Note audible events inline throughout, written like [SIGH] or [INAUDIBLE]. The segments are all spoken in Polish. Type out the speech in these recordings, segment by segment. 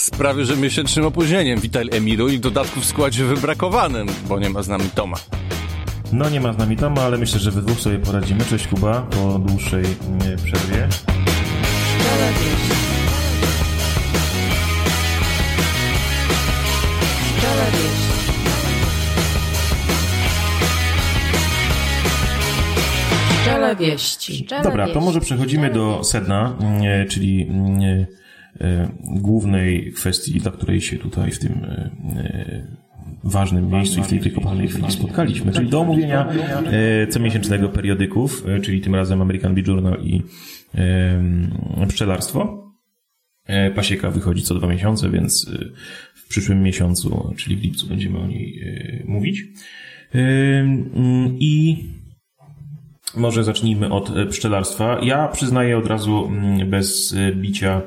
z prawie że miesięcznym opóźnieniem. Witaj Emilu i w dodatku w składzie wybrakowanym, bo nie ma z nami Toma. No nie ma z nami Toma, ale myślę, że we dwóch sobie poradzimy. Cześć Kuba, po dłuższej mm, przerwie. Szczele wieści. Dobra, to może przechodzimy do sedna, mm, czyli mm, głównej kwestii, dla której się tutaj w tym e, e, ważnym miejscu i w tej wykopalnej chwili spotkaliśmy, czyli do omówienia comiesięcznego periodyków, czyli tym razem American Bee Journal i pszczelarstwo. Pasieka wychodzi co dwa miesiące, więc w przyszłym miesiącu, czyli w lipcu, będziemy o niej mówić. I może zacznijmy od e, pszczelarstwa. Ja przyznaję od razu mm, bez e, bicia,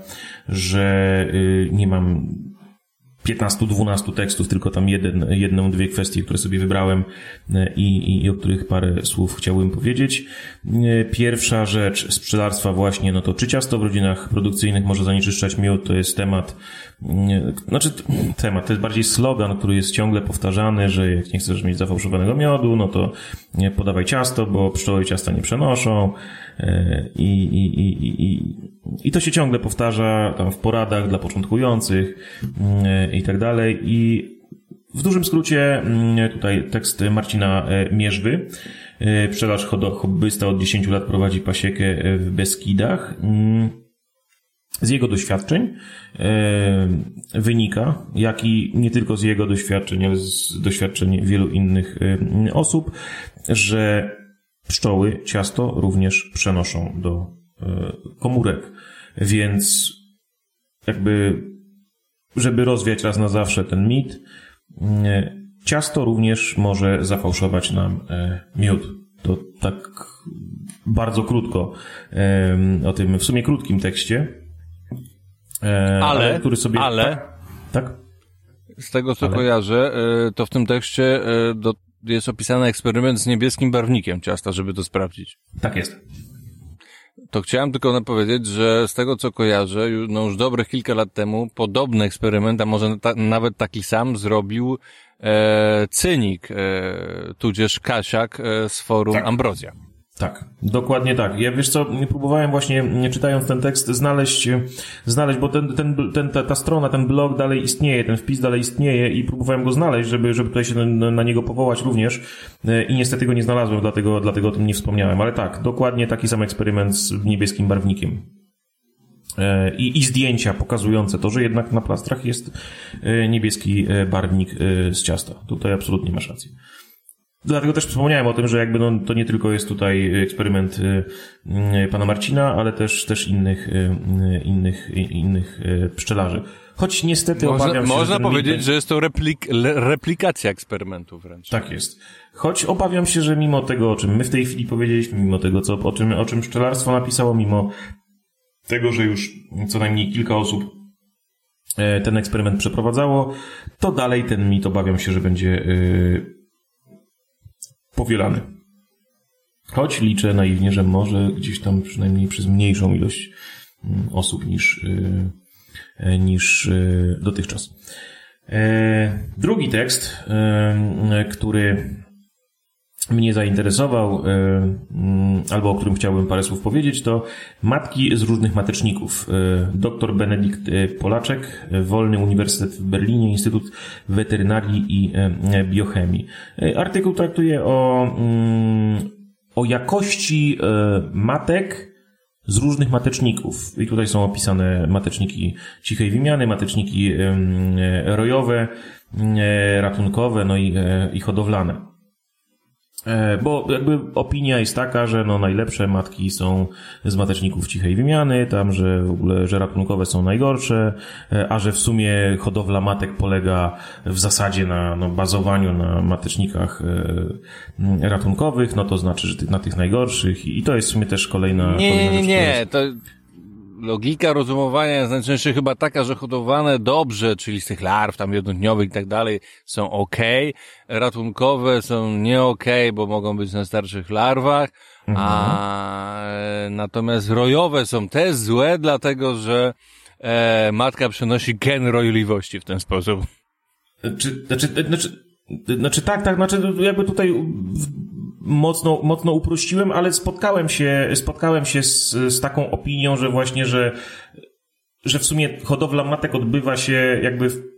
że y, nie mam 15-12 tekstów, tylko tam jeden, jedną, dwie kwestie, które sobie wybrałem e, i, i, o których parę słów chciałbym powiedzieć. Pierwsza rzecz z pszczelarstwa właśnie, no to czy ciasto w rodzinach produkcyjnych może zanieczyszczać miód, to jest temat, znaczy temat, to jest bardziej slogan, który jest ciągle powtarzany, że jak nie chcesz mieć zafałszowanego miodu, no to podawaj ciasto, bo pszczoły ciasta nie przenoszą e, i, i, i, i, i to się ciągle powtarza tam w poradach dla początkujących e, i tak dalej i w dużym skrócie mm, tutaj tekst Marcina e, Mierzwy. Pszczelarz hobbysta od 10 lat prowadzi pasiekę w Beskidach. Z jego doświadczeń e, wynika, jak i nie tylko z jego doświadczeń, ale z doświadczeń wielu innych e, osób, że pszczoły ciasto również przenoszą do e, komórek. Więc jakby, żeby rozwiać raz na zawsze ten mit, ciasto również może zafałszować nam miód. To tak bardzo krótko o tym w sumie krótkim tekście. E, ale, ale, który sobie... Ale... Tak? tak? Z tego, co ale... kojarzę, e, to w tym tekście e, do, jest opisany eksperyment z niebieskim barwnikiem ciasta, żeby to sprawdzić. Tak jest. To chciałem tylko powiedzieć, że z tego co kojarzę, no już dobrych kilka lat temu podobny eksperyment, a może ta, nawet taki sam zrobił e, Cynik, e, tudzież Kasiak e, z forum tak. Ambrozja. Tak, dokładnie tak. Ja wiesz co, próbowałem właśnie, czytając ten tekst, znaleźć, znaleźć, bo ten, ten, ten, ta, ta strona, ten blog dalej istnieje, ten wpis dalej istnieje i próbowałem go znaleźć, żeby, żeby tutaj się na, na niego powołać również e, i niestety go nie znalazłem, dlatego, dlatego o tym nie wspomniałem. Ale tak, dokładnie taki sam eksperyment z niebieskim barwnikiem. E, I, I zdjęcia pokazujące to, że jednak na plastrach jest e, niebieski barwnik z ciasta. Tutaj absolutnie masz rację. Dlatego też wspomniałem o tym, że jakby no, to nie tylko jest tutaj eksperyment y, y, pana Marcina, ale też, też innych, y, innych, innych pszczelarzy. Choć niestety można, obawiam się, Można powiedzieć, że jest to replik, replikacja eksperymentu wręcz. Tak jest. Choć obawiam się, że mimo tego, o czym my w tej chwili powiedzieliśmy, mimo tego, co, o, czym, o czym pszczelarstwo napisało, mimo tego, że już co najmniej kilka osób e, ten eksperyment przeprowadzało, to dalej ten mit obawiam się, że będzie powielany. Choć liczę naiwnie, że może gdzieś tam przynajmniej przez mniejszą ilość mm, osób niż, y, y, niż y, dotychczas. E, drugi tekst, który mnie zainteresował, mm, albo o którym chciałbym parę słów powiedzieć, to Matki z różnych mateczników. Dr Benedikt Polaczek, Wolny Uniwersytet w Berlinie, Instytut Weterynarii i Biochemii. Artykuł traktuje o, mm, o jakości matek z różnych mateczników. I tutaj są opisane mateczniki cichej wymiany, mateczniki rojowe, ratunkowe, no i, e, i hodowlane. E, bo jakby opinia jest taka, że no najlepsze matki są z mateczników cichej wymiany, tam, że w ogóle, że ratunkowe są najgorsze, e, a że w sumie hodowla matek polega w zasadzie na no, bazowaniu na matecznikach e, ratunkowych, no to znaczy, że na tych najgorszych i to jest w sumie też kolejna... Nie, kolejna nie, nie, nie, to logika rozumowania jest najczęściej chyba taka, że hodowane dobrze, czyli z tych larw tam jednodniowych i tak dalej są ok, ratunkowe są nie ok, bo mogą być na starszych larwach, mhm. a natomiast rojowe są też złe, dlatego że e, matka przenosi gen rojliwości w ten sposób. Czy, znaczy, znaczy, znaczy tak, tak, znaczy jakby tutaj mocno, mocno uprościłem, ale spotkałem się, spotkałem się z, z taką opinią, że właśnie, że, że w sumie hodowla matek odbywa się jakby w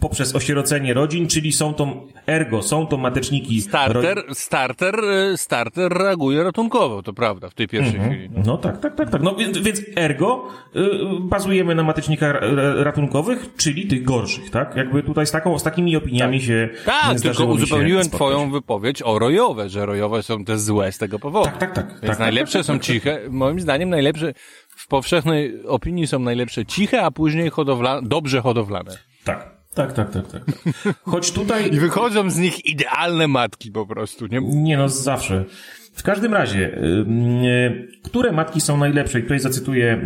poprzez osierocenie rodzin, czyli są to, ergo, są to mateczniki. Starter, starter, y, starter reaguje ratunkowo, to prawda, w tej pierwszej mhm. chwili. No. no. tak, tak, tak, tak. No więc, więc ergo y, bazujemy na matecznikach ratunkowych, czyli tych gorszych, tak? Jakby tutaj z taką, z takimi opiniami tak. się Tak, tylko uzupełniłem twoją wypowiedź o rojowe, że rojowe są te złe z tego powodu. Tak, tak, tak. Więc tak, tak najlepsze tak, są ciche, moim zdaniem najlepsze, w powszechnej opinii są najlepsze ciche, a później hodowlane, dobrze hodowlane. Tak. Tak, tak, tak, tak. [LAUGHS] Choć tutaj... I wychodzą z nich idealne matki po prostu, nie? Nie no, zawsze. W każdym razie, yy, które matki są najlepsze? I tutaj zacytuję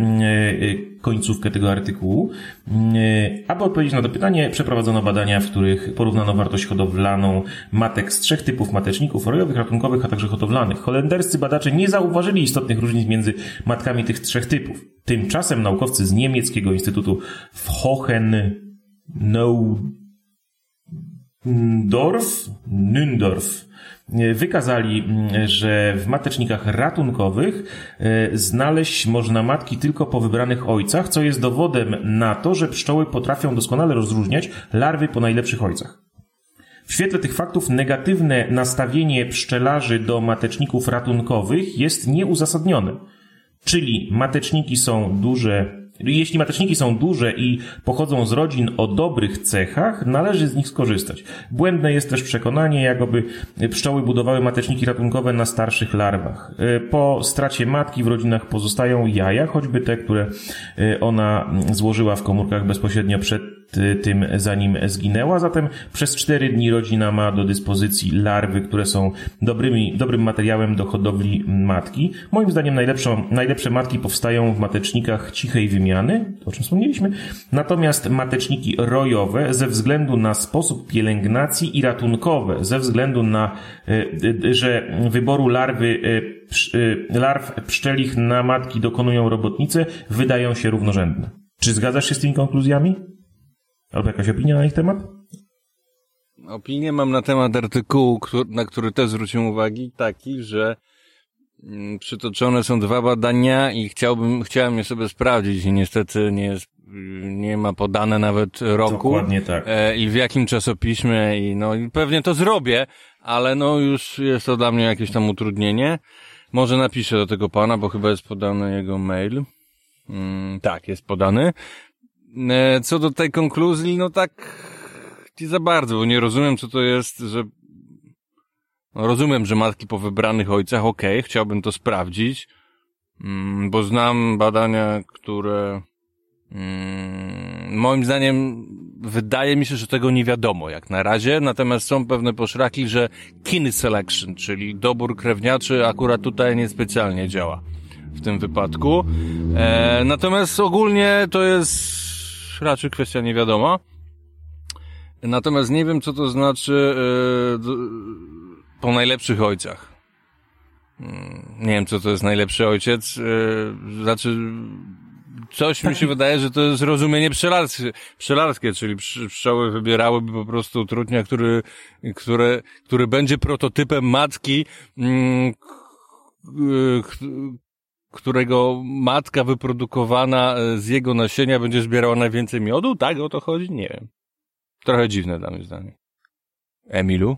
yy, końcówkę tego artykułu. Yy, aby odpowiedzieć na to pytanie, przeprowadzono badania, w których porównano wartość hodowlaną matek z trzech typów mateczników, rojowych, ratunkowych, a także hodowlanych. Holenderscy badacze nie zauważyli istotnych różnic między matkami tych trzech typów. Tymczasem naukowcy z niemieckiego Instytutu w Hohen Neudorf, Nündorf wykazali, że w matecznikach ratunkowych e, znaleźć można matki tylko po wybranych ojcach, co jest dowodem na to, że pszczoły potrafią doskonale rozróżniać larwy po najlepszych ojcach. W świetle tych faktów negatywne nastawienie pszczelarzy do mateczników ratunkowych jest nieuzasadnione. Czyli mateczniki są duże jeśli mateczniki są duże i pochodzą z rodzin o dobrych cechach, należy z nich skorzystać. Błędne jest też przekonanie, jakoby pszczoły budowały mateczniki ratunkowe na starszych larwach. E, po stracie matki w rodzinach pozostają jaja, choćby te, które e, ona złożyła w komórkach bezpośrednio przed tym zanim zginęła. Zatem przez cztery dni rodzina ma do dyspozycji larwy, które są dobrymi, dobrym materiałem do hodowli matki. Moim zdaniem najlepszą, najlepsze matki powstają w matecznikach cichej wymiany, o czym wspomnieliśmy. Natomiast mateczniki rojowe ze względu na sposób pielęgnacji i ratunkowe, ze względu na, y, że wyboru larwy y, larw pszczelich na matki dokonują robotnice, wydają się równorzędne. Czy zgadzasz się z tymi konkluzjami? Albo jakaś opinia na ich temat? Opinię mam na temat artykułu, na który też zwróciłem uwagi, taki, że mm, przytoczone są dwa badania i chciałbym, chciałem je sobie sprawdzić i niestety nie jest, nie ma podane nawet roku. Dokładnie tak. E, I w jakim czasopiśmie i no i pewnie to zrobię, ale no już jest to dla mnie jakieś tam utrudnienie. Może napiszę do tego pana, bo chyba jest podany jego mail. Mm, tak, jest podany. E, co do tej konkluzji, no tak nie za bardzo, bo nie rozumiem, co to jest, że no, rozumiem, że matki po wybranych ojcach, okej, okay, chciałbym to sprawdzić, mm, bo znam badania, które mm, moim zdaniem wydaje mi się, że tego nie wiadomo jak na razie, natomiast są pewne poszraki, że kin selection, czyli dobór krewniaczy akurat tutaj niespecjalnie działa w tym wypadku. E, natomiast ogólnie to jest raczej kwestia niewiadoma. Natomiast nie wiem, co to znaczy yy, po najlepszych ojcach. Hmm, nie wiem, co to jest najlepszy ojciec. Yy, znaczy, coś mi się wydaje, że to jest rozumienie pszczelarskie, pszczelarskie czyli pszczoły wybierałyby po prostu trudnia, który, które, który będzie prototypem matki, yy, którego matka wyprodukowana e, z jego nasienia będzie zbierała najwięcej miodu? Tak o to chodzi? Nie wiem. Trochę dziwne dla mnie zdanie. Emilu?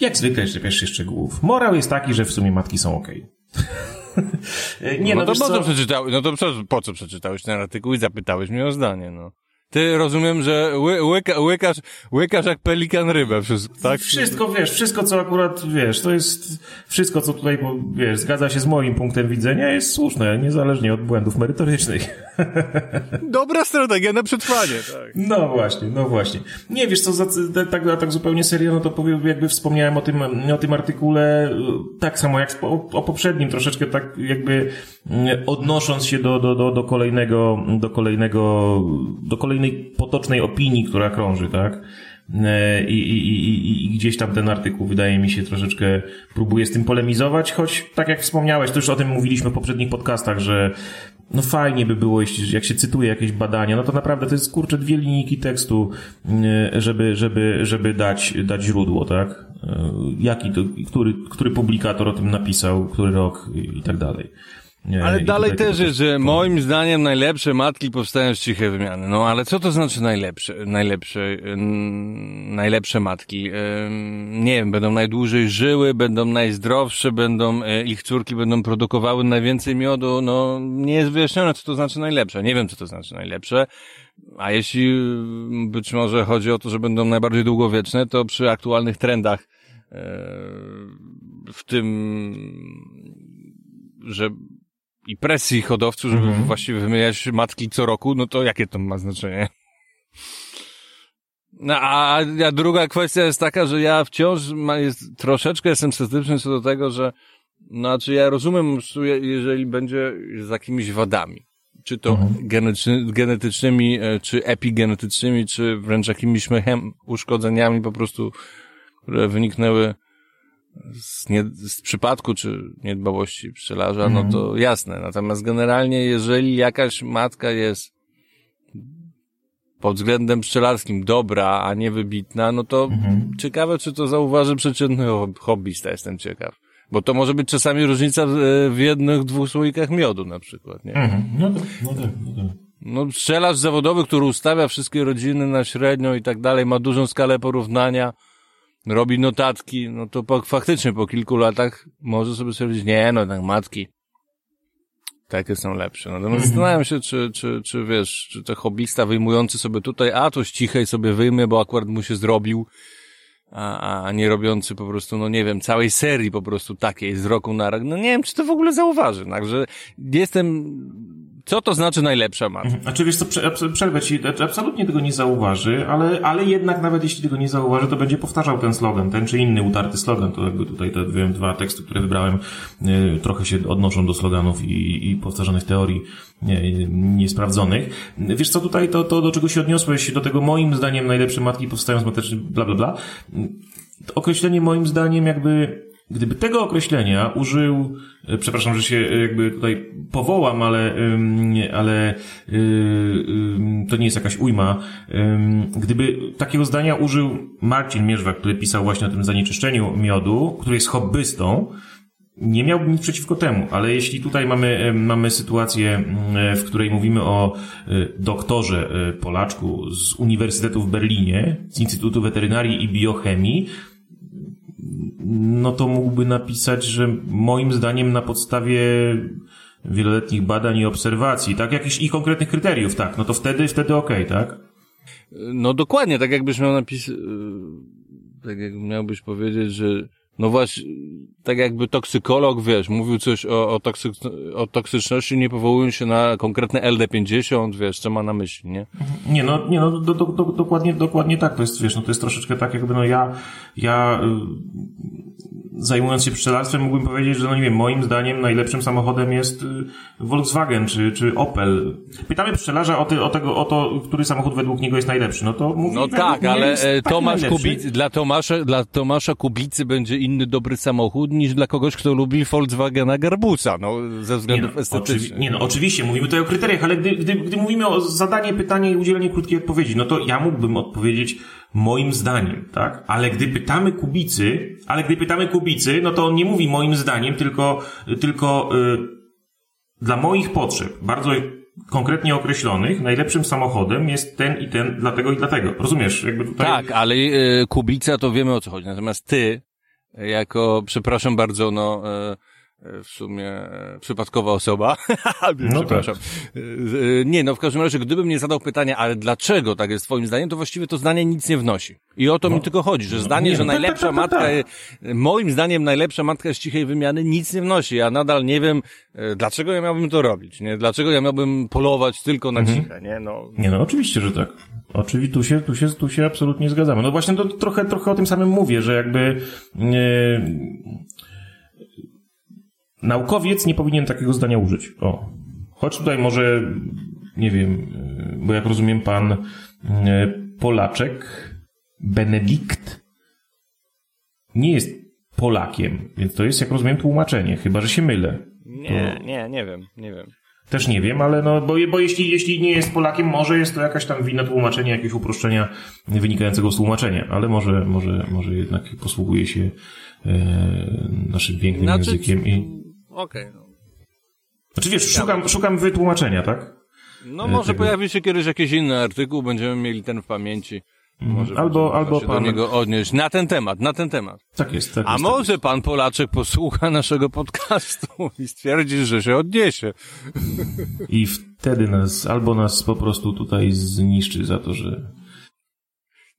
Jak zwykle szczepiasz się szczegółów. Morał jest taki, że w sumie matki są okej. Okay. [LAUGHS] nie, no, no to po co, co przeczytałeś, no to po co przeczytałeś ten artykuł i zapytałeś mnie o zdanie, no. Ty rozumiem, że ły, łyka, łykasz, łykasz jak pelikan rybę, wszystko, tak? Wszystko, wiesz, wszystko co akurat, wiesz, to jest, wszystko co tutaj, wiesz, zgadza się z moim punktem widzenia, jest słuszne, niezależnie od błędów merytorycznych. [LAUGHS] Dobra strategia na przetrwanie, tak. No właśnie, no właśnie. Nie, wiesz co, za, tak, tak zupełnie serio, no to powiem, jakby wspomniałem o tym, o tym artykule, tak samo jak o, o poprzednim, troszeczkę tak jakby odnosząc się do, do, do, do kolejnego, do kolejnego, do kolejnego potocznej opinii, która krąży, tak? e, i, i, i, i gdzieś tam ten artykuł wydaje mi się troszeczkę próbuje z tym polemizować, choć tak jak wspomniałeś, to już o tym mówiliśmy w poprzednich podcastach, że no fajnie by było, jeśli, jak się cytuje jakieś badania, no to naprawdę to jest kurczę dwie linijki tekstu, e, żeby, żeby, żeby dać, dać źródło, tak? E, jaki to, który, który publikator o tym napisał, który rok i tak dalej. Nie, ale dalej też jest, że moim zdaniem najlepsze matki powstają z cichej wymiany. No ale co to znaczy najlepsze, najlepsze, najlepsze matki? Nie wiem, będą najdłużej żyły, będą najzdrowsze, będą, e, ich córki będą produkowały najwięcej miodu. No nie jest wyjaśnione, co to znaczy najlepsze. Nie wiem, co to znaczy najlepsze. A jeśli być może chodzi o to, że będą najbardziej długowieczne, to przy aktualnych trendach e, w tym, że i presji hodowców, żeby mm -hmm. właściwie wymieniać matki co roku, no to jakie to ma znaczenie? No, a, a druga kwestia jest taka, że ja wciąż ma, jest, troszeczkę jestem sceptyczny co do tego, że znaczy ja rozumiem, jeżeli będzie z jakimiś wadami, czy to mhm. genetycznymi, e, czy epigenetycznymi, czy wręcz jakimiś mechem, uszkodzeniami po prostu, które wyniknęły z, nie, z przypadku czy niedbałości pszczelarza, mm. no to mhm. jasne. Natomiast generalnie, jeżeli jakaś matka jest pod względem pszczelarskim dobra, a nie wybitna, no to mm. ciekawe, czy to zauważy przeciętny hobbysta, jestem ciekaw. Bo to może być czasami różnica w, jednych, dwóch słoikach miodu na przykład, nie? Mm. No tak, no tak, no tak. No, pszczelarz zawodowy, który ustawia wszystkie rodziny na średnią i tak dalej, ma dużą skalę porównania, robi notatki, no to po, faktycznie po kilku latach może sobie stwierdzić, nie, no tak matki, takie są lepsze. Natomiast mhm. zastanawiam się, czy, czy, czy wiesz, czy to hobbysta wyjmujący sobie tutaj, a to cichej sobie wyjmie, bo akurat mu się zrobił, a, a nie robiący po prostu, no nie wiem, całej serii po prostu takiej z roku na rok, no nie wiem, czy to w ogóle zauważy. Także jestem co to znaczy najlepsza matka? Mhm. Znaczy wiesz co, przerwę ci, absolutnie tego nie zauważy, ale, ale jednak nawet jeśli tego nie zauważy, to będzie powtarzał ten slogan, ten czy inny utarty slogan. To jakby tutaj te wiem, dwa teksty, które wybrałem, y, trochę się odnoszą do sloganów i, i powtarzanych teorii nie, niesprawdzonych. Wiesz co, tutaj to, to, do czego się odniosłeś, do tego moim zdaniem najlepsze matki powstają z mateczny, bla, bla, bla. Określenie moim zdaniem jakby Gdyby tego określenia użył, e, przepraszam, że się e, jakby tutaj powołam, ale, ale e, to nie jest jakaś ujma. Gdyby takiego zdania użył Marcin Mierzwak, który pisał właśnie o tym zanieczyszczeniu miodu, który jest hobbystą, nie miałbym nic przeciwko temu, ale jeśli tutaj mamy, mamy sytuację, w której mówimy o doktorze Polaczku z Uniwersytetu w Berlinie, z Instytutu Weterynarii i Biochemii, no to mógłby napisać, że moim zdaniem na podstawie wieloletnich badań i obserwacji, tak, jakichś i konkretnych kryteriów, tak, no to wtedy, wtedy okej, okay, tak? No dokładnie, tak jakbyś miał napisać, tak jak miałbyś powiedzieć, że no właśnie, tak jakby toksykolog, wiesz, mówił coś o, o, toksy, o toksyczności, nie powołując się na konkretne LD50, wiesz, co ma na myśli, nie? Nie, no, nie, no, do, do, do, dokładnie, dokładnie tak, to jest, wiesz, no to jest troszeczkę tak, jakby, no ja, ja, zajmując się pszczelarstwem, mógłbym powiedzieć, że no nie wiem, moim zdaniem najlepszym samochodem jest y, Volkswagen czy, czy Opel. Pytamy pszczelarza o, ty, o, tego, o to, który samochód według niego jest najlepszy. No to mówi, No tak, ale e, Tomasz Kubicy, dla Tomasza, dla Tomasza Kubicy będzie inny dobry samochód niż dla kogoś, kto lubi Volkswagena Garbusa, no, ze względów nie no, estetycznych. nie no, oczywiście, mówimy tutaj o kryteriach, ale gdy, gdy, gdy mówimy o zadanie pytania i udzielenie krótkiej odpowiedzi, no to ja mógłbym odpowiedzieć moim zdaniem, tak? Ale gdy pytamy Kubicy, ale gdy pytamy Kubicy, no to on nie mówi moim zdaniem, tylko, tylko yy, dla moich potrzeb, bardzo konkretnie określonych, najlepszym samochodem jest ten i ten, dlatego i dlatego. Rozumiesz? Jakby tutaj... Tak, ale yy, Kubica to wiemy o co chodzi. Natomiast ty, jako, przepraszam bardzo, no, yy, w sumie e, przypadkowa osoba. [LAUGHS] no Przepraszam. Tak. Nie, no w każdym razie, gdybym nie zadał pytania, ale dlaczego tak jest twoim zdaniem, to właściwie to zdanie nic nie wnosi. I o to no. mi tylko chodzi, że no, zdanie, nie, że no, najlepsza tak, tak, matka, tak. moim zdaniem najlepsza matka z cichej wymiany nic nie wnosi. Ja nadal nie wiem, dlaczego ja miałbym to robić, nie? Dlaczego ja miałbym polować tylko na mhm. ciche, nie? No. Nie, no oczywiście, że tak. Oczywiście, tu się, tu się, tu się absolutnie zgadzamy. No właśnie to trochę, trochę o tym samym mówię, że jakby, Naukowiec nie powinien takiego zdania użyć. O. Choć tutaj może, nie wiem, bo jak rozumiem, pan e, Polaczek Benedikt nie jest Polakiem, więc to jest, jak rozumiem, tłumaczenie, chyba że się mylę. Nie, nie, nie wiem, nie wiem. Też nie wiem, ale no, bo, bo jeśli, jeśli nie jest Polakiem, może jest to jakaś tam wina tłumaczenia, jakiegoś uproszczenia wynikającego z tłumaczenia, ale może, może, może jednak posługuje się e, naszym pięknym Znaczy- językiem i... Okej, no. Znaczy wiesz, szukam, szukam wytłumaczenia, tak? No może tego- pojawi się kiedyś jakiś inny artykuł, będziemy mieli ten w pamięci. Może Albo- albo się pan- do niego odnieść na ten temat, na ten temat. Tak jest, tak A jest. może pan Polaczek posłucha naszego podcastu [LAUGHS] i stwierdzi, że się odniesie. I wtedy nas, albo nas po prostu tutaj zniszczy za to, że...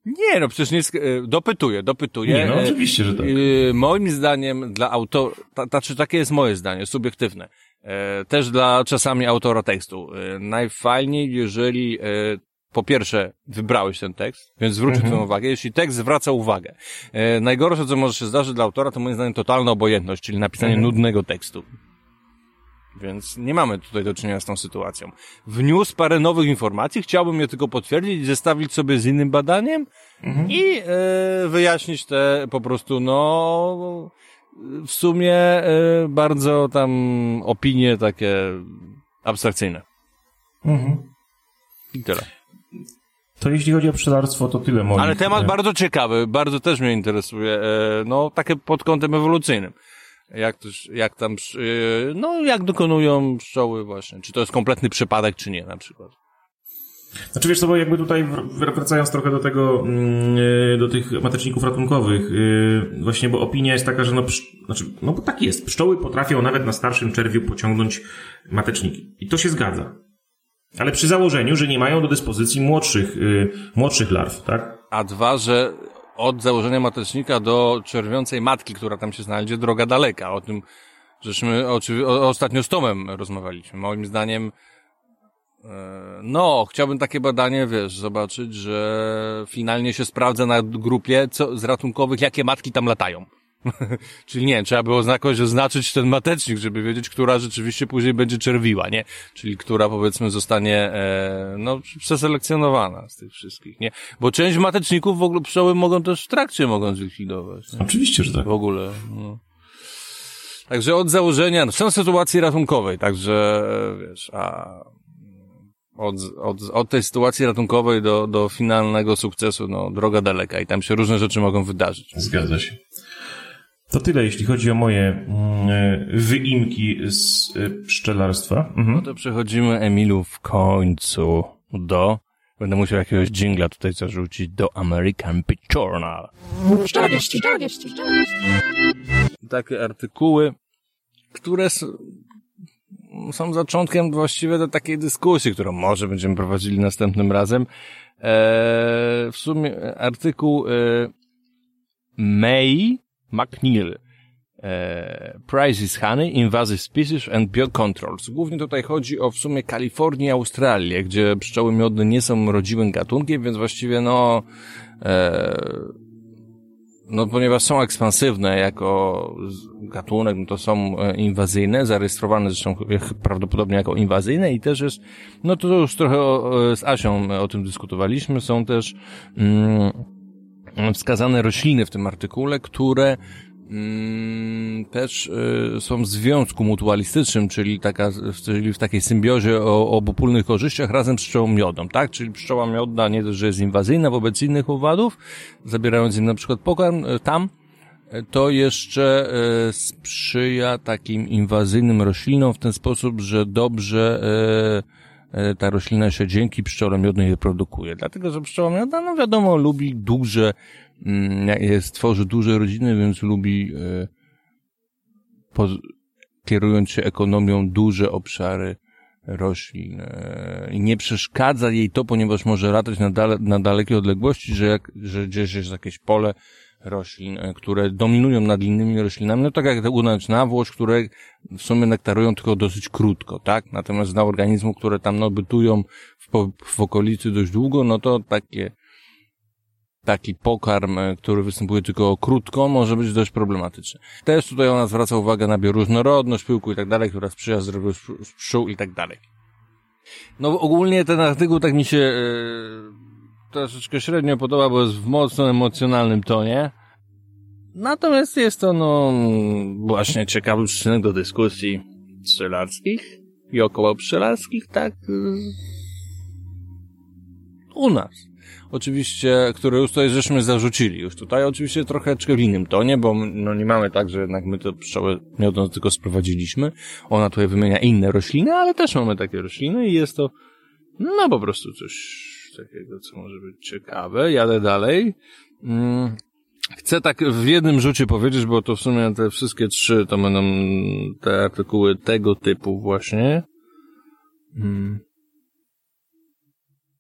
Nie, no przecież nie, sk- e, dopytuję, dopytuję. Nie, no E, oczywiście, że tak. e, Moim zdaniem dla autora, ta, znaczy takie jest moje zdanie, subiektywne. Też dla czasami autora tekstu. Najfajniej, jeżeli po pierwsze wybrałeś ten tekst, więc zwróć Mhm. twoją uwagę, jeśli tekst zwraca uwagę. E, Najgorsze, co może się zdarzyć dla autora, to moim zdaniem totalna obojętność, czyli napisanie Mhm. nudnego tekstu. Więc nie mamy tutaj do czynienia z tą sytuacją. Wniósł parę nowych informacji, chciałbym je tylko potwierdzić i zestawić sobie z innym badaniem i e, wyjaśnić te po prostu, no, w sumie e, bardzo tam opinie takie abstrakcyjne. Mhm. I tyle. To jeśli chodzi o pszczelarstwo, to tyle moich... Ale temat bardzo ciekawy, bardzo też mnie interesuje, e, no, takie pod kątem ewolucyjnym. Jak też, jak tam, e, no, jak dokonują pszczoły właśnie. Czy to jest kompletny przypadek, czy nie, na przykład. Znaczy wiesz co, bo jakby tutaj wr- wracając trochę do tego, mm, y, do tych mateczników ratunkowych, y, właśnie, bo opinia jest taka, że no, znaczy, no bo tak jest, pszczoły potrafią nawet na starszym czerwiu pociągnąć mateczniki. I to się zgadza. Ale przy założeniu, że nie mają do dyspozycji młodszych, y, młodszych larw, tak? A dwa, że od założenia matecznika do czerwiącej matki, która tam się znajdzie, droga daleka. O tym, żeśmy ostatnio z Tomem rozmawialiśmy. Moim zdaniem, e, no, chciałbym takie badanie, wiesz, zobaczyć, że finalnie się sprawdza na grupie co, z ratunkowych, jakie matki tam latają. [LAUGHS] Czyli nie, trzeba było jakoś oznaczyć ten matecznik, żeby wiedzieć, która rzeczywiście później będzie czerwiła, nie? Czyli która powiedzmy zostanie, e, no, przeselekcjonowana z tych wszystkich, nie? Bo część mateczników w ogóle pszczoły mogą też w trakcie mogą zlikwidować, nie? Oczywiście, że tak. W ogóle, no. Także od założenia, no, są sytuacje ratunkowej, także, e, wiesz, a od, od, od tej sytuacji ratunkowej do, do finalnego sukcesu, no, droga daleka i tam się różne rzeczy mogą wydarzyć. Zgadza się. To tyle, jeśli chodzi o moje mm, y, wyimki z y, pszczelarstwa. Mhm. No to przechodzimy, Emilu, w końcu do... Będę musiał jakiegoś jingla tutaj zarzucić do American Pet Journal. Pszczoła wieści, pszczoła wieści, pszczoła wieści. Takie artykuły, które są zaczątkiem właściwie do takiej dyskusji, którą może będziemy prowadzili następnym razem. Eee, w sumie artykuł e, May McNeil e, Prices Honey, Invasive Species and Biocontrols. Głównie tutaj chodzi o w sumie Kalifornię i Australię, gdzie pszczoły miodne nie są rodziwym gatunkiem, więc właściwie no e, no ponieważ są ekspansywne jako gatunek, no to są e, inwazyjne, zarejestrowane zresztą prawdopodobnie jako inwazyjne i też jest, no to już trochę o, o- z Asią o tym dyskutowaliśmy, są też mm, wskazane rośliny w tym artykule, które mm, też y, są w związku mutualistycznym, czyli, taka, czyli w takiej symbiozie o, o obopólnych korzyściach razem z pszczołą miodą, tak? Czyli pszczoła miodna nie dość, że jest inwazyjna wobec innych owadów, zabierając im na przykład pokarm y, tam, to jeszcze y, sprzyja takim inwazyjnym roślinom w ten sposób, że dobrze y, ta roślina się dzięki pszczole miodnej reprodukuje. Dlatego, że pszczoła miodna, no wiadomo, lubi duże, mm, jest, tworzy duże rodziny, więc lubi po, kierując się ekonomią duże obszary roślin. E, I nie przeszkadza jej to, ponieważ może latać na, dale, na dalekie odległości, że, jak, że gdzieś jest jakieś pole roślin, e, które dominują nad innymi roślinami, no tak jak uznać nawłoś, które w sumie nektarują tylko dosyć krótko, tak? Natomiast dla organizmów, które tam no, bytują w, w okolicy dość długo, no to takie taki pokarm, e, który występuje tylko krótko, może być dość problematyczny. Też tutaj ona zwraca uwagę na bioróżnorodność pyłku i tak dalej, która sprzyja zdrowiu psz- pszczół i tak dalej. No ogólnie ten artykuł tak mi się e, troszeczkę średnio podoba, bo jest w mocno emocjonalnym tonie. Natomiast jest to, no, właśnie ciekawy przyczynek do dyskusji strzelarskich i około pszczelarskich, tak, u nas. Oczywiście, które już tutaj żeśmy zarzucili. Już tutaj oczywiście trochę w innym tonie, bo no nie mamy tak, że jednak my to pszczoły miodną tylko sprowadziliśmy. Ona tutaj wymienia inne rośliny, ale też mamy takie rośliny i jest to no po prostu coś takiego, co może być ciekawe. Jadę dalej. Mm. Chcę tak w jednym rzucie powiedzieć, bo to w sumie te wszystkie trzy to będą te artykuły tego typu właśnie. Mm.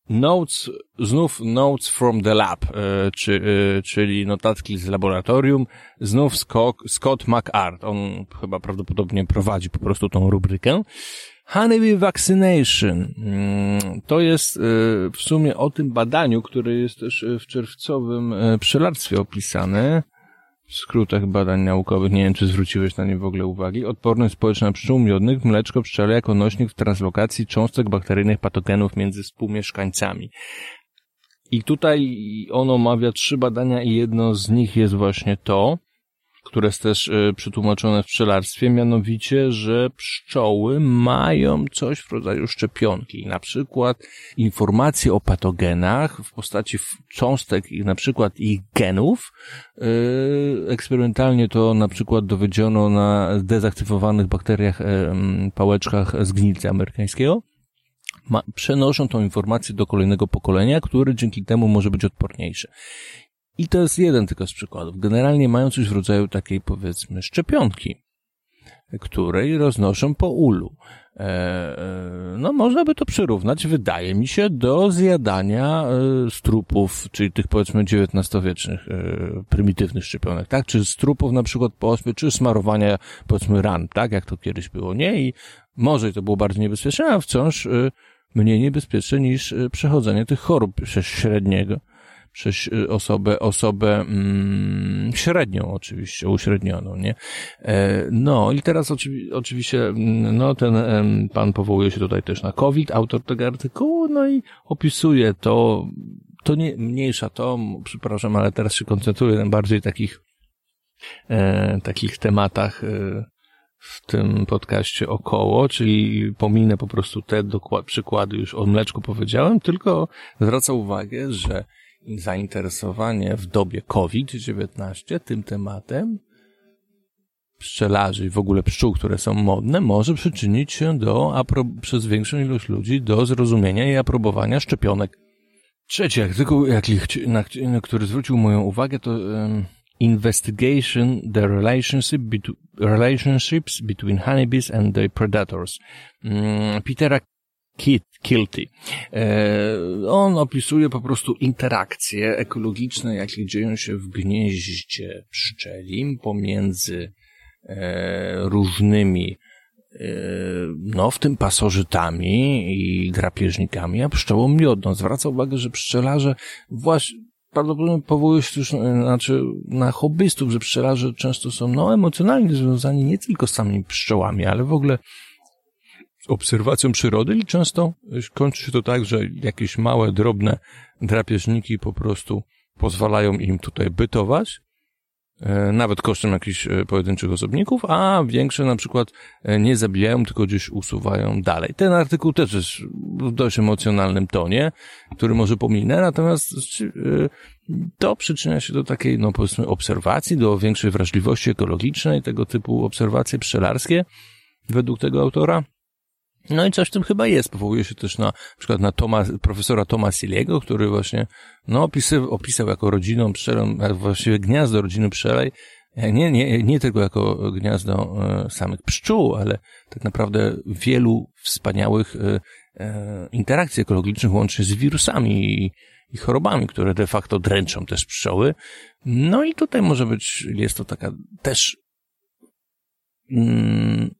Notes, znów Notes from the Lab, e, czy, e, czyli notatki z laboratorium, znów Scott, Scott McArt. On chyba prawdopodobnie prowadzi po prostu tą rubrykę. Honeybee Vaccination. Mm, to jest e, w sumie o tym badaniu, które jest też w czerwcowym pszczelarstwie opisane w skrótach badań naukowych, nie wiem czy zwróciłeś na nie w ogóle uwagi, odporność społeczna pszczół miodnych, mleczko pszczele jako nośnik w translokacji cząstek bakteryjnych patogenów między współmieszkańcami. I tutaj on omawia trzy badania i jedno z nich jest właśnie to, które jest też e, przetłumaczone w pszczelarstwie, mianowicie, że pszczoły mają coś w rodzaju szczepionki. Na przykład informacje o patogenach w postaci cząstek i na przykład ich genów. E, eksperymentalnie to na przykład dowiedziono na dezaktywowanych bakteriach, e, pałeczkach z gnilca amerykańskiego. Ma, przenoszą tą informację do kolejnego pokolenia, który dzięki temu może być odporniejszy. I to jest jeden tylko z przykładów. Generalnie mają coś w rodzaju takiej, powiedzmy, szczepionki, której roznoszą po ulu. E, e, no, można by to przyrównać, wydaje mi się, do zjadania e, strupów, czyli tych, powiedzmy, XIX-wiecznych prymitywnych szczepionek, tak? Czy strupów na przykład po ospie, czy smarowania, powiedzmy, ran, tak? Jak to kiedyś było, nie? I może to było bardzo niebezpieczne, a wciąż mniej niebezpieczne niż przechodzenie tych chorób średniego przez y, osobę, osobę mm, średnią oczywiście, uśrednioną, nie? E, no i teraz oczywi oczywiście, mm, no ten pan powołuje się tutaj też na COVID, autor tego artykułu, no i opisuje to, to nie, mniejsza to, przepraszam, ale teraz się koncentruję na bardziej takich, e, takich tematach, e, w tym podcaście około, czyli pominę po prostu te przykłady, już o mleczku powiedziałem, tylko zwraca uwagę, że zainteresowanie w dobie COVID-19 tym tematem pszczelarzy i w ogóle pszczół, które są modne, może przyczynić się do, przez większą ilość ludzi do zrozumienia i aprobowania szczepionek. Trzeci artykuł, na, na który zwrócił moją uwagę, to um, Investigation the relationship relationships between honeybees and their predators. Um, Petera Kilty. E, on opisuje po prostu interakcje ekologiczne, jakie dzieją się w gnieździe pszczelim pomiędzy e, różnymi e, no, w tym pasożytami i drapieżnikami, a pszczołą miodną. Zwraca uwagę, że pszczelarze właśnie prawdopodobnie powołują się już znaczy, na hobbystów, że pszczelarze często są no, emocjonalnie związani nie tylko z samymi pszczołami, ale w ogóle obserwacją przyrody i często kończy się to tak, że jakieś małe, drobne drapieżniki po prostu pozwalają im tutaj bytować, e, nawet kosztem jakichś e, pojedynczych osobników, a większe na przykład e, nie zabijają, tylko gdzieś usuwają dalej. Ten artykuł też jest w dość emocjonalnym tonie, który może pominę, natomiast to przyczynia się do takiej, no powiedzmy, obserwacji, do większej wrażliwości ekologicznej, tego typu obserwacje pszczelarskie, według tego autora. No i coś w tym chyba jest. Powołuje się też na, na przykład na Toma, profesora Toma Siliego, który właśnie, no, opisał, opisał jako rodziną pszczelą, właściwie gniazdo rodziny pszczelej, nie, nie, nie tylko jako gniazdo e, samych pszczół, ale tak naprawdę wielu wspaniałych e, e, interakcji ekologicznych łącznie z wirusami i, i chorobami, które de facto dręczą też pszczoły. No i tutaj może być, jest to taka też mm,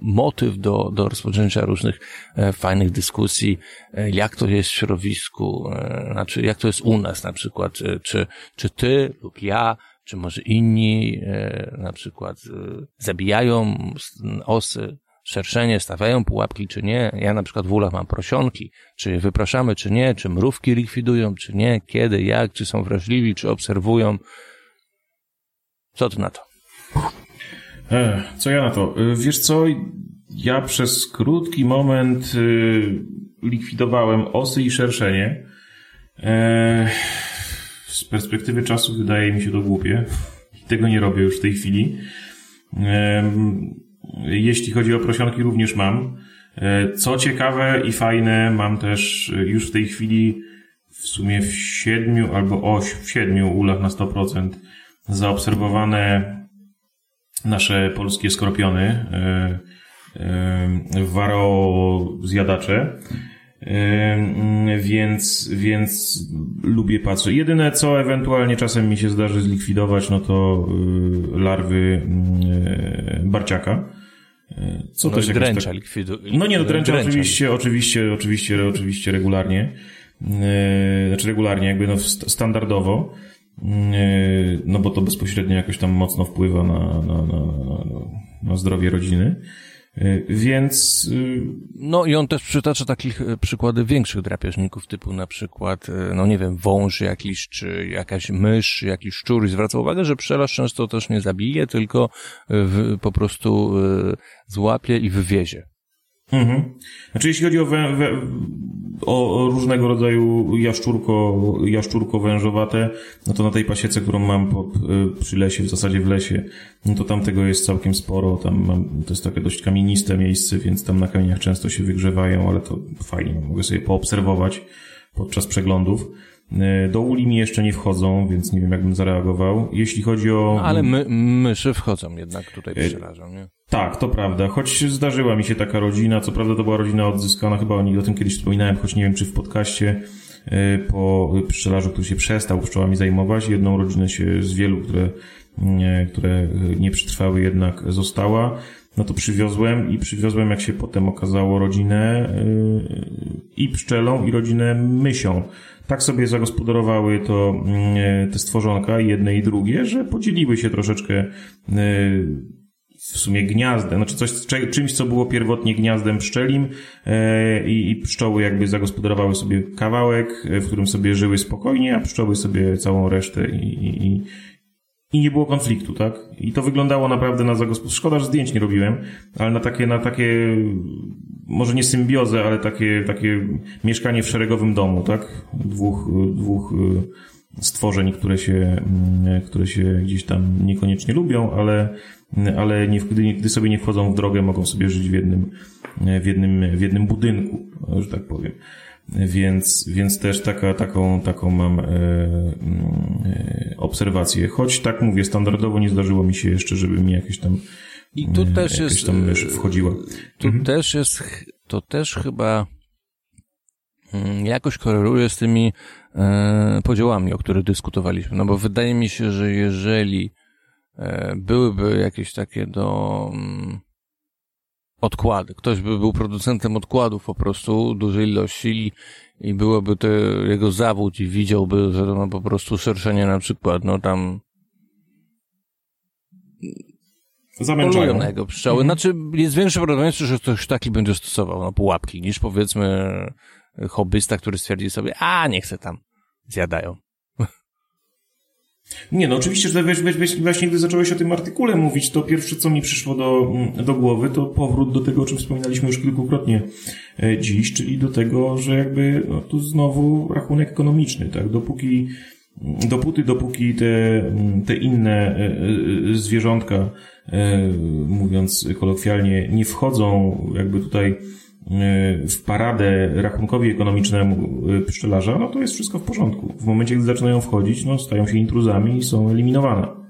motyw do, do rozpoczęcia różnych e, fajnych dyskusji, e, jak to jest w środowisku, e, znaczy jak to jest u nas na przykład, czy, czy ty lub ja, czy może inni na przykład zabijają osy, szerszenie stawiają pułapki, czy nie. Ja na przykład w ulach mam prosionki, czy wypraszamy, czy nie, czy mrówki likwidują, czy nie, kiedy, jak, czy są wrażliwi, czy obserwują. Co ty na to? E, co ja na to? E, wiesz co, ja przez krótki moment y, likwidowałem osy i szerszenie. E, z perspektywy czasu wydaje mi się to głupie. Tego nie robię już w tej chwili. Jeśli chodzi o prosionki, również mam. Co ciekawe i fajne, mam też już w tej chwili w sumie w siedmiu albo oś, w siedmiu ulach na 100% zaobserwowane nasze polskie skorpiony, e, e, waro zjadacze. E, więc, więc lubię patrzeć. Jedyne co ewentualnie czasem mi się zdarzy zlikwidować, no to larwy barciaka. Co no też dręcza tak... likwidu... No nie, no dręcza, dręcza oczywiście, oczywiście, oczywiście, oczywiście regularnie. Znaczy regularnie, jakby no standardowo. No bo to bezpośrednio jakoś tam mocno wpływa na, na, na, na zdrowie rodziny. Więc. Y, no i on też przytacza takich y, przykłady większych drapieżników, typu na przykład, y, no nie wiem, wąż jakiś, czy jakaś mysz, jakiś szczur i zwraca uwagę, że pszczelarz często też nie zabije, tylko w, po prostu złapie i wywiezie. Mhm. Znaczy, jeśli chodzi o, wę, wę, o, o, różnego rodzaju jaszczurko, jaszczurko wężowate, no to na tej pasiece, którą mam pod, y, przy lesie, w zasadzie w lesie, no to tam tego jest całkiem sporo. Tam mam, to jest takie dość kamieniste miejsce, więc tam na kamieniach często się wygrzewają, ale to fajnie, mogę sobie poobserwować podczas przeglądów. E, do uli mi jeszcze nie wchodzą, więc nie wiem, jakbym zareagował. Jeśli chodzi o... No, ale my, myszy wchodzą jednak tutaj pszczelarzom, nie? Tak, to prawda. Choć zdarzyła mi się taka rodzina, co prawda to była rodzina odzyskana, chyba o tym kiedyś wspominałem, choć nie wiem, czy w podcaście e, po pszczelarzu, który się przestał pszczołami zajmować. Jedną rodzinę się z wielu, które, nie, które nie przetrwały, jednak została. No to przywiozłem i przywiozłem, jak się potem okazało, rodzinę yy, i pszczelą, i rodzinę mysią. Tak sobie zagospodarowały to mm, te stworzonka, jedne i drugie, że podzieliły się troszeczkę e, w sumie gniazdem, znaczy coś, czymś, co było pierwotnie gniazdem pszczelim e, i, i pszczoły jakby zagospodarowały sobie kawałek, e, w którym sobie żyły spokojnie, a pszczoły sobie całą resztę i, i, i nie było konfliktu, tak? I to wyglądało naprawdę na zagospodarowanie. Szkoda, że zdjęć nie robiłem, ale na takie, na takie, może nie symbiozę, ale takie, takie mieszkanie w szeregowym domu, tak? Dwóch, dwóch y, stworzeń, które się, mm, które się gdzieś tam niekoniecznie lubią, ale, ale nie, gdy, gdy sobie nie wchodzą w drogę, mogą sobie żyć w jednym, w jednym, w jednym budynku, że tak powiem. Więc, więc też taka, taką, taką mam e, e, obserwację. Choć tak mówię, standardowo nie zdarzyło mi się jeszcze, żeby mi jakieś tam i tu e, też jest, tam wchodziła. Tu mhm. też jest, to też chyba mm, jakoś koreluje z tymi e, podziałami, o których dyskutowaliśmy. No bo wydaje mi się, że jeżeli e, byłyby jakieś takie do mm, odkłady. Ktoś by był producentem odkładów po prostu dużej ilości i, byłoby to jego zawód i widziałby, że to ma po prostu szerszenie na przykład, no tam Zamęczają. na jego pszczoły. Mhm. Znaczy, jest większe prawdopodobieństwo, że ktoś taki będzie stosował no, pułapki, niż powiedzmy hobbysta, który stwierdzi sobie, a nie chcę tam, zjadają. Nie, no oczywiście, że właśnie gdy zacząłeś o tym artykule mówić, to pierwsze, co mi przyszło do, mm, do głowy, to powrót do tego, o czym wspominaliśmy już kilkukrotnie e, dziś, czyli do tego, że jakby no, tu znowu rachunek ekonomiczny, tak? Dopóki, dopóty, dopóki te, mm, te inne e, e, zwierzątka, mówiąc kolokwialnie, nie wchodzą jakby tutaj w paradę rachunkowi ekonomicznemu e, pszczelarza, no to jest wszystko w porządku. W momencie, gdy zaczynają wchodzić, no stają się intruzami i są eliminowane.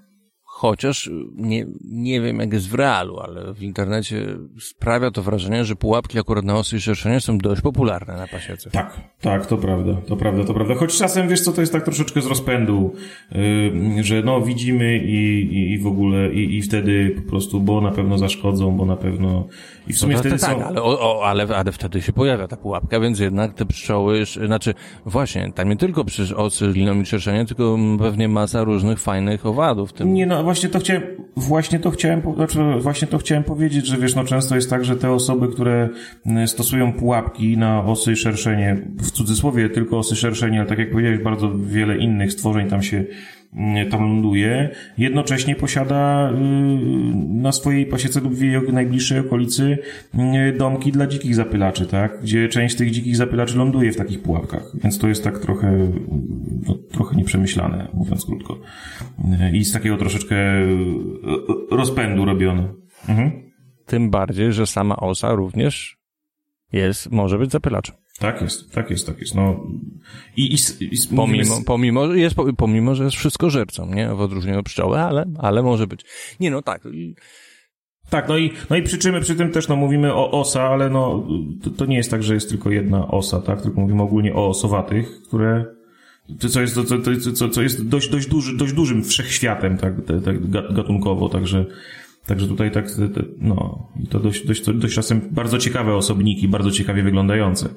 Chociaż nie, nie wiem, jak jest w realu, ale w internecie sprawia to wrażenie, że pułapki akurat na osy i szerszenie są dość popularne na pasiece. Tak, tak, to prawda, to prawda, to prawda. Choć czasem, wiesz co, to jest tak troszeczkę z rozpędu, yy, że no widzimy i, i, i w ogóle i, i wtedy po prostu, bo na pewno zaszkodzą, bo na pewno i w sumie no wtedy tak, są... ale, o, o, ale, ale wtedy się pojawia ta pułapka, więc jednak te pszczoły, znaczy właśnie, tam nie tylko przecież osy, liną i szerszenie, tylko pewnie masa różnych fajnych owadów. Tym... Nie, no właśnie to chciałem, właśnie to chciałem, znaczy właśnie to chciałem powiedzieć, że wiesz, no często jest tak, że te osoby, które mm, stosują pułapki na osy szerszenie, w cudzysłowie tylko osy szerszenie, ale tak jak powiedziałeś, bardzo wiele innych stworzeń tam się tam ląduje, jednocześnie posiada y, na swojej pasiece lub w jej najbliższej okolicy y, domki dla dzikich zapylaczy, tak? Gdzie część tych dzikich zapylaczy ląduje w takich pułapkach. Więc to jest tak trochę, no, trochę nieprzemyślane, mówiąc krótko. Y, I z takiego troszeczkę rozpędu robione. Mhm. Tym bardziej, że sama osa również jest, może być zapylaczem. Tak jest, tak jest, tak jest. No, i, i, i pomimo, pomimo, jest, pomimo, że jest wszystko żercą, nie? W odróżnieniu od pszczoły, ale, ale może być. Nie, no tak. Tak, no i, no i przyczymy przy tym też, no mówimy o osa, ale no, to, to nie jest tak, że jest tylko jedna osa, tak? Tylko mówimy ogólnie o osowatych, które, co jest, co, co, co jest dość, dość, duży, dość dużym wszechświatem, tak, tak gatunkowo, także, Także tutaj tak, no, i to dość, dość, dość czasem bardzo ciekawe osobniki, bardzo ciekawie wyglądające.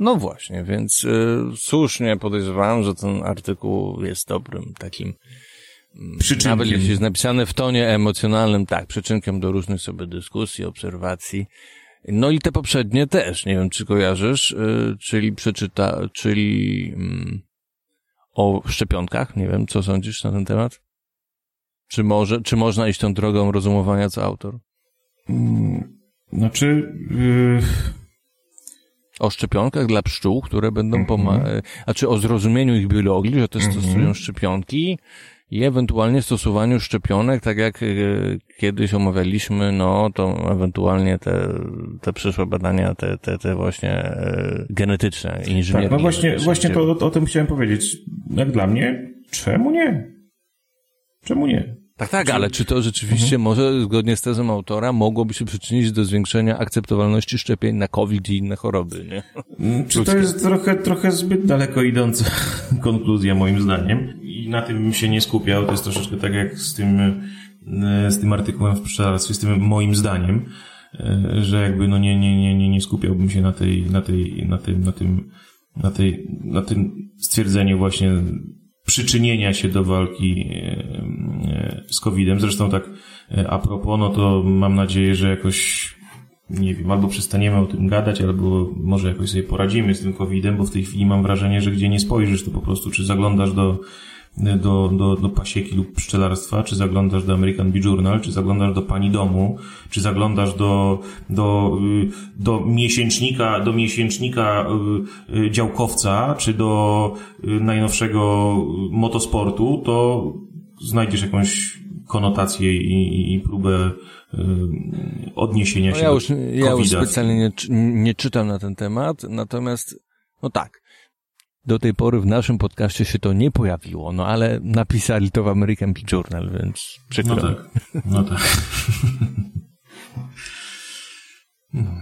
No właśnie, więc y, słusznie podejrzewałem, że ten artykuł jest dobrym takim mm, przyczynkiem. Nawet jeśli jest napisane w tonie emocjonalnym, tak, przyczynkiem do różnych sobie dyskusji, obserwacji. No i te poprzednie też, nie wiem czy kojarzysz, y, czyli przeczyta, czyli mm, o szczepionkach, nie wiem, co sądzisz na ten temat? Czy, może, czy można iść tą drogą rozumowania co autor? Hmm, znaczy... Yy... O szczepionkach dla pszczół, które będą mm -hmm. pomagać, a czy o zrozumieniu ich biologii, że też mm -hmm. stosują szczepionki i ewentualnie stosowaniu szczepionek, tak jak y, kiedyś omawialiśmy, no to ewentualnie te, te przyszłe badania, te, te, te właśnie y, genetyczne, inżynieryjne. Tak, no właśnie, właśnie to o, o tym chciałem powiedzieć. Jak dla mnie, czemu nie? Czemu nie? Tak, tak, ale czy to rzeczywiście mhm. może, zgodnie z tezą autora, mogłoby się przyczynić do zwiększenia akceptowalności szczepień na COVID i inne choroby, nie? Mm, czy to jest trochę, trochę zbyt daleko idąca [LAUGHS] konkluzja, moim zdaniem. I na tym bym się nie skupiał. To jest troszeczkę tak jak z tym, e, z tym artykułem w pszczelarstwie, z tym moim zdaniem, e, że jakby no nie, nie, nie, nie, nie skupiałbym się na tej, na tej, na tym, na tym, na tej, na tym stwierdzeniu właśnie przyczynienia się do walki e, e, z COVID-em. Zresztą tak e, a propos, no to mam nadzieję, że jakoś nie wiem, albo przestaniemy o tym gadać, albo może jakoś sobie poradzimy z tym COVID-em, bo w tej chwili mam wrażenie, że gdzie nie spojrzysz, to po prostu czy zaglądasz do do, do, do pasieki lub pszczelarstwa, czy zaglądasz do American Bee Journal, czy zaglądasz do pani domu, czy zaglądasz do, do, y, do miesięcznika, do miesięcznika y, y, działkowca, czy do najnowszego motosportu, to znajdziesz jakąś konotację i, i próbę odniesienia no się ja już, do Ja już specjalnie nie, nie czytam na ten temat, natomiast no tak, do tej pory w naszym podcaście się to nie pojawiło, no ale napisali to w American Bee Journal, więc przykro. No tak, no tak. [LAUGHS]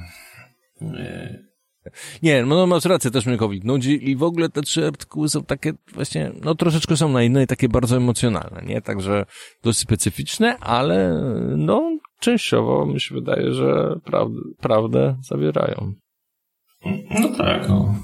Nie, no, no masz rację, też mnie COVID nudzi i w ogóle te trzy artykuły są takie właśnie, no troszeczkę są na inne i takie bardzo emocjonalne, nie? Także dość specyficzne, ale no częściowo mi się wydaje, że prawdę, prawdę zawierają. No tak, no.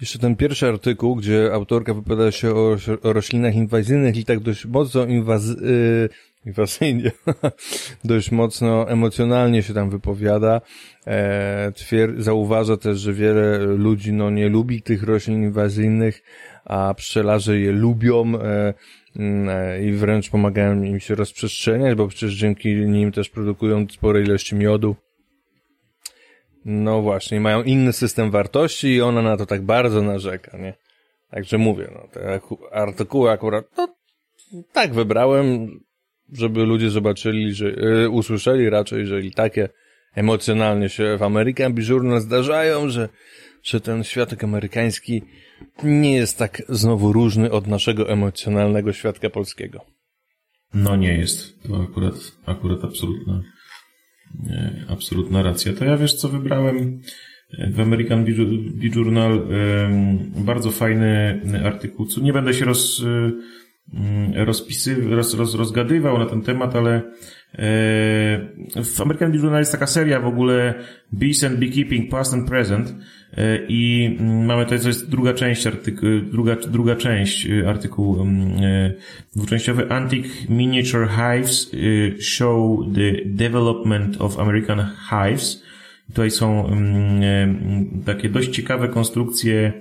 Jeszcze ten pierwszy artykuł, gdzie autorka wypowiada się o, o roślinach inwazyjnych i tak dość mocno inwaz, yy, inwazyjnie, [LAUGHS] dość mocno emocjonalnie się tam wypowiada. E, twier- zauważa też, że wiele ludzi no, nie lubi tych roślin inwazyjnych, a pszczelarze je lubią e, mm, e, i wręcz pomagają im się rozprzestrzeniać, bo przecież dzięki nim też produkują spore ilości miodu. No właśnie, mają inny system wartości i ona na to tak bardzo narzeka, nie? Także mówię, no, te artykuły akurat, no, tak wybrałem, żeby ludzie zobaczyli, że, yy, usłyszeli raczej, jeżeli takie emocjonalnie się w American Journal zdarzają, że, że ten światek amerykański nie jest tak znowu różny od naszego emocjonalnego świadka polskiego. No nie jest. To akurat, akurat absolutna absolutna racja. To ja wiesz, co wybrałem w American Bee Journal. Bardzo fajny artykuł. Nie będę się roz, rozpisy, roz, roz, rozgadywał na ten temat, ale e, w American Bee Journal jest taka seria w ogóle Bees and Beekeeping Past and Present e, i mm, mamy to, to jest druga część artykułu, druga, druga część e, artykułu mm, dwuczęściowy Antique Miniature Hives Show the Development of American Hives. Tutaj są mm, takie dość ciekawe konstrukcje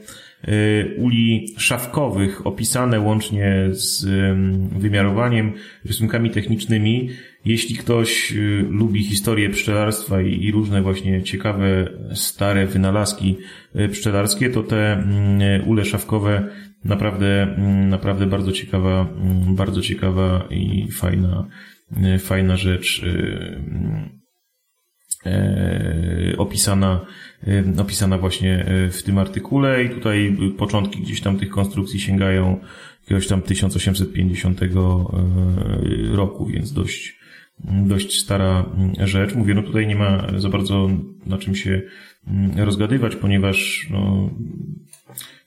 uli szafkowych opisane łącznie z em, wymiarowaniem, rysunkami technicznymi. Jeśli ktoś e, lubi historię pszczelarstwa i, różne właśnie ciekawe, stare wynalazki e, pszczelarskie, to te mm, ule szafkowe naprawdę, mm, naprawdę bardzo ciekawa, mm, bardzo ciekawa i fajna, fajna rzecz. e, opisana, opisana właśnie e, w tym artykule i tutaj początki gdzieś tam tych konstrukcji sięgają jakiegoś tam 1850 e, roku, więc dość, dość stara mm, rzecz. Mówię, no tutaj nie ma za bardzo na czym się mm, rozgadywać, ponieważ no,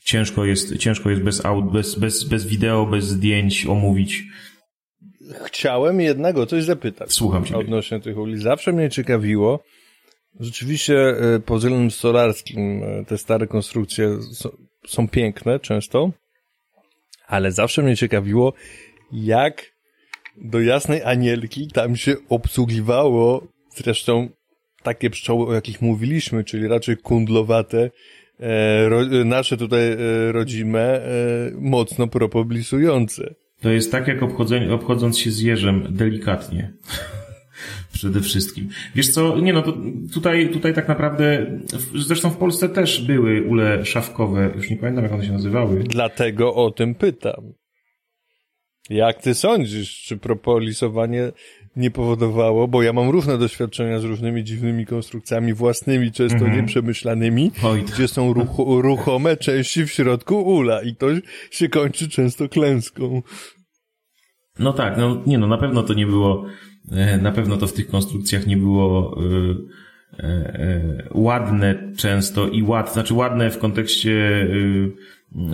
ciężko jest, ciężko jest bez, aud, bez, bez, bez wideo, bez zdjęć omówić. Chciałem jednak o coś zapytać. Słucham cię. Odnośnie tych uli. Zawsze mnie ciekawiło, rzeczywiście e, pod względem stolarskim e, te stare konstrukcje są, są piękne często, ale zawsze mnie ciekawiło, jak do jasnej anielki tam się obsługiwało zresztą takie pszczoły, o jakich mówiliśmy, czyli raczej kundlowate, e, ro, nasze tutaj e, rodzime, e, mocno propolisujące. To jest tak jak obchodząc się z jeżem delikatnie. Przede wszystkim. Wiesz co, nie no, to tutaj, tutaj tak naprawdę, zresztą w Polsce też były ule szafkowe, już nie pamiętam jak one się nazywały. Dlatego o tym pytam. Jak ty sądzisz, czy propolisowanie nie powodowało, bo ja mam różne doświadczenia z różnymi dziwnymi konstrukcjami własnymi, często nieprzemyślanymi, Oj, gdzie są ruch ruchome części w środku ula i to się kończy często klęską. No tak, no nie no, na pewno to nie było, na pewno to w tych konstrukcjach nie było e, e, ładne często i ład, znaczy ładne w kontekście,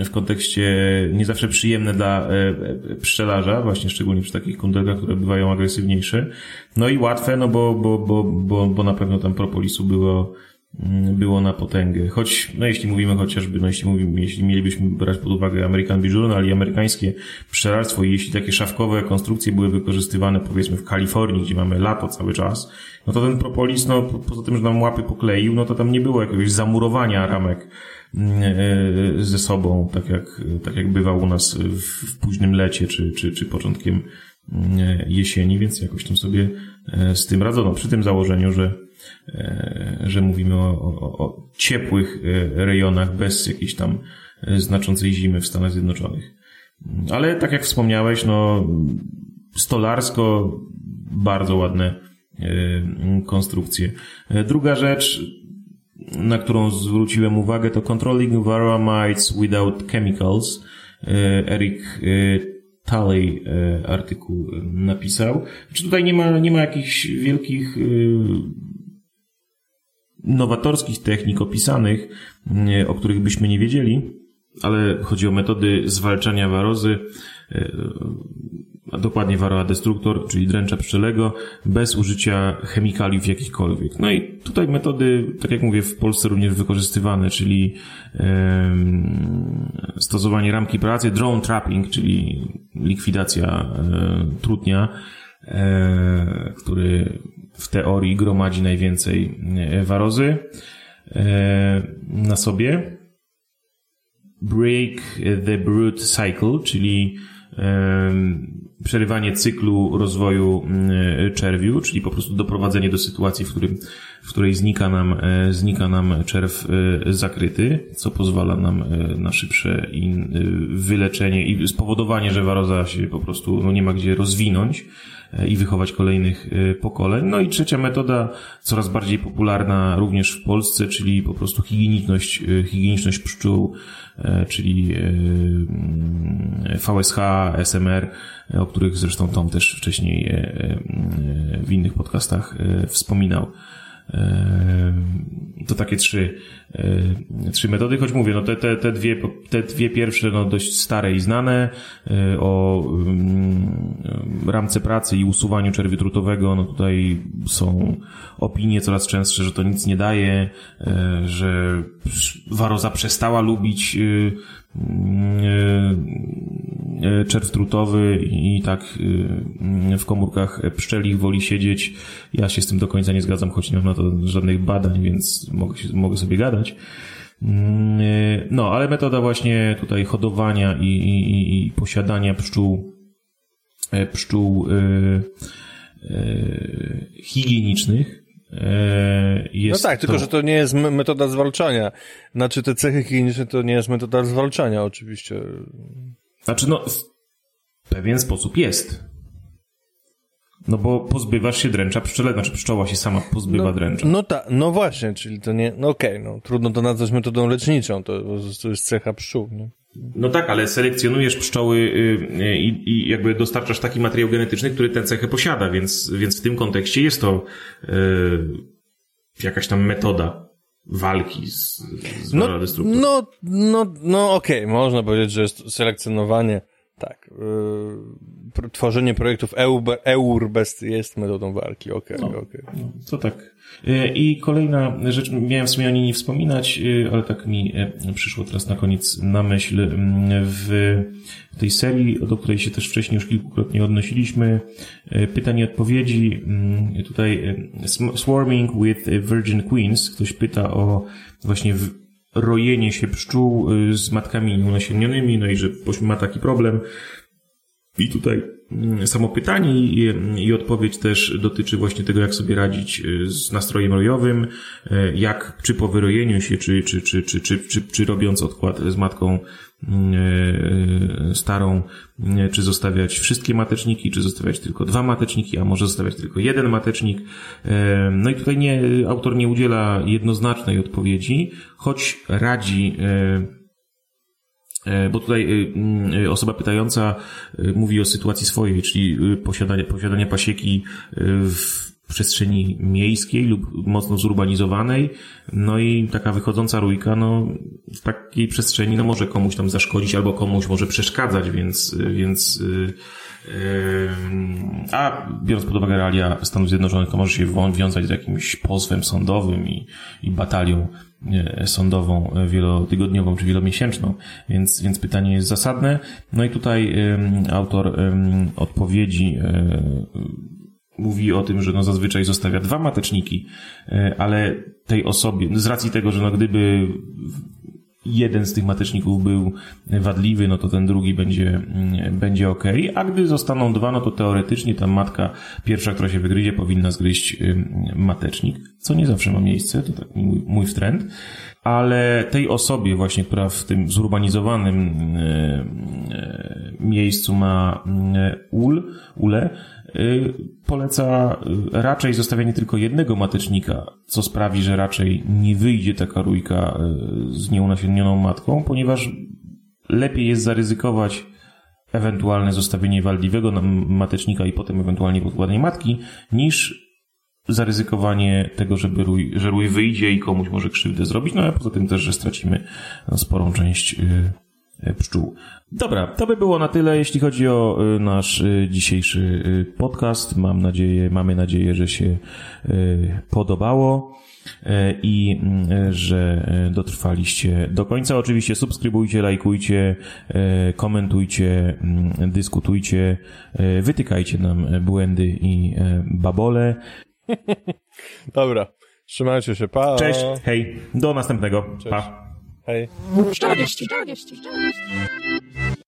e, w kontekście nie zawsze przyjemne dla e, e, pszczelarza, właśnie szczególnie przy takich kundelkach, które bywają agresywniejsze. No i łatwe, no bo, bo, bo, bo, bo na pewno tam propolisu było, było na potęgę. Choć, no jeśli mówimy chociażby, no jeśli mówimy, jeśli mielibyśmy brać pod uwagę American Bee Journal i amerykańskie pszczelarstwo i jeśli takie szafkowe konstrukcje były wykorzystywane powiedzmy w Kalifornii, gdzie mamy lato cały czas, no to ten propolis, no po- poza tym, że nam łapy pokleił, no to tam nie było jakiegoś zamurowania ramek mm, e, ze sobą, tak jak, tak jak bywa u nas w, w późnym lecie czy, czy, czy początkiem mm, jesieni, więc jakoś tam sobie e, z tym radzono. Przy tym założeniu, że e, że mówimy o, o, o ciepłych e, rejonach bez jakiejś tam e, znaczącej zimy w Stanach Zjednoczonych. Ale tak jak wspomniałeś, no stolarsko bardzo ładne e, konstrukcje. E, Druga rzecz, na którą zwróciłem uwagę, to Controlling Varroa Mites Without Chemicals. E, Eric e, Talley e, artykuł e, napisał. Znaczy tutaj nie ma, nie ma jakichś wielkich e, nowatorskich technik opisanych, e, o których byśmy nie wiedzieli, ale chodzi o metody zwalczania warozy, e, a dokładnie Varroa destructor, czyli dręcza pszczelego, bez użycia chemikaliów jakichkolwiek. No i tutaj metody, tak jak mówię, w Polsce również wykorzystywane, czyli stosowanie ramki pracy, drone trapping, czyli likwidacja e, trutnia, e, który w teorii gromadzi najwięcej e, warozy e, na sobie. Break the brood cycle, czyli em, przerywanie cyklu rozwoju czerwiu, czyli po prostu doprowadzenie do sytuacji, w, którym, w której znika nam, e, znika nam czerw e, zakryty, co pozwala nam e, na szybsze e, wyleczenie i spowodowanie, że waroza się po prostu no, nie ma gdzie rozwinąć e, i wychować kolejnych e, pokoleń. No i trzecia metoda, coraz bardziej popularna również w Polsce, czyli po prostu higieniczność, e, higieniczność pszczół, e, czyli e, mm, VSH, SMR, e, o których zresztą Tom też wcześniej e, e, w innych podcastach e, wspominał. To takie trzy, trzy metody, choć mówię, no te, te, te, dwie, te dwie pierwsze no dość stare i znane o mm, ramce pracy i usuwaniu czerwiu trutowego, no tutaj są opinie coraz częstsze, że to nic nie daje, że waroza przestała lubić czerw trutowy i tak w komórkach pszczelich woli siedzieć. Ja się z tym do końca nie zgadzam, choć nie mam na to żadnych badań, więc mogę, sobie gadać. No, ale metoda właśnie tutaj hodowania i, i, i posiadania pszczół, pszczół yy, yy, higienicznych jest no tak, to... tylko że to nie jest metoda zwalczania. Znaczy te cechy higieniczne to nie jest metoda zwalczania oczywiście. Znaczy no, w pewien sposób jest. No bo pozbywasz się dręcza pszczele, znaczy pszczoła się sama pozbywa no, dręcza. No tak, no właśnie, czyli to nie, no okej, okay, no trudno to nazwać metodą leczniczą, to, to jest cecha pszczół, nie? No tak, ale selekcjonujesz pszczoły y, y, i, i jakby dostarczasz taki materiał genetyczny, który tę cechę posiada, więc, więc w tym kontekście jest to yy, jakaś tam metoda walki z, z no, no, no, no okej, okay. można powiedzieć, że jest selekcjonowanie tak. Yy, tworzenie projektów EURBEST jest metodą walki. Okej, okay, no, okej. Okay. No, to tak. Yy, I kolejna rzecz, miałem w sumie o niej nie wspominać, yy, ale tak mi yy, przyszło teraz na koniec na myśl. W tej serii, do której się też wcześniej już kilkukrotnie odnosiliśmy, pytań i odpowiedzi. Tutaj Swarming with Virgin Queens. Ktoś pyta o właśnie rojenie się pszczół z matkami nieunasiennionymi, no i że ma taki problem. I tutaj mm, samo pytanie i, i, odpowiedź też dotyczy właśnie tego, jak sobie radzić y, z nastrojem rojowym, y, jak czy po wyrojeniu się, czy, czy, czy, czy, czy, czy, czy robiąc odkład z matką starą, czy zostawiać wszystkie mateczniki, czy zostawiać tylko dwa mateczniki, a może zostawiać tylko jeden matecznik. No i tutaj nie, autor nie udziela jednoznacznej odpowiedzi, choć radzi bo tutaj osoba pytająca mówi o sytuacji swojej, czyli posiadanie, posiadanie pasieki w przestrzeni miejskiej lub mocno zurbanizowanej, no i taka wychodząca rójka, no w takiej przestrzeni, no może komuś tam zaszkodzić albo komuś może przeszkadzać, więc, więc a biorąc pod uwagę realia Stanów Zjednoczonych, to może się wiązać z jakimś pozwem sądowym i, i batalią sądową wielotygodniową czy wielomiesięczną, więc, więc pytanie jest zasadne. No i tutaj autor odpowiedzi mówi o tym, że no zazwyczaj zostawia dwa mateczniki, e, ale tej osobie, z racji tego, że no gdyby jeden z tych mateczników był wadliwy, no to ten drugi będzie, mm, będzie ok, a gdy zostaną dwa, no to teoretycznie ta matka pierwsza, która się wygryzie, powinna zgryźć matecznik, co nie zawsze ma miejsce, to tak mój, mój ale tej osobie właśnie, która w tym zurbanizowanym miejscu ma ul, ule, poleca y, raczej zostawianie tylko jednego matecznika, co sprawi, że raczej nie wyjdzie taka rójka y, z nieunasiennioną matką, ponieważ lepiej jest zaryzykować ewentualne zostawienie waldliwego matecznika i potem ewentualnie podkładanie matki, niż zaryzykowanie tego, żeby rój, że rój wyjdzie i komuś może krzywdę zrobić, no a poza tym też, że stracimy sporą część pszczół. Dobra, to by było na tyle, jeśli chodzi o y, nasz y, dzisiejszy podcast. Mam nadzieję, mamy nadzieję, że się podobało i że dotrwaliście do końca. Oczywiście subskrybujcie, lajkujcie, komentujcie, dyskutujcie, wytykajcie nam błędy i babole. [LAUGHS] Dobra, trzymajcie się, pa! Cześć, hej, do następnego, Cześć. pa! Hej. 40, 40, 40.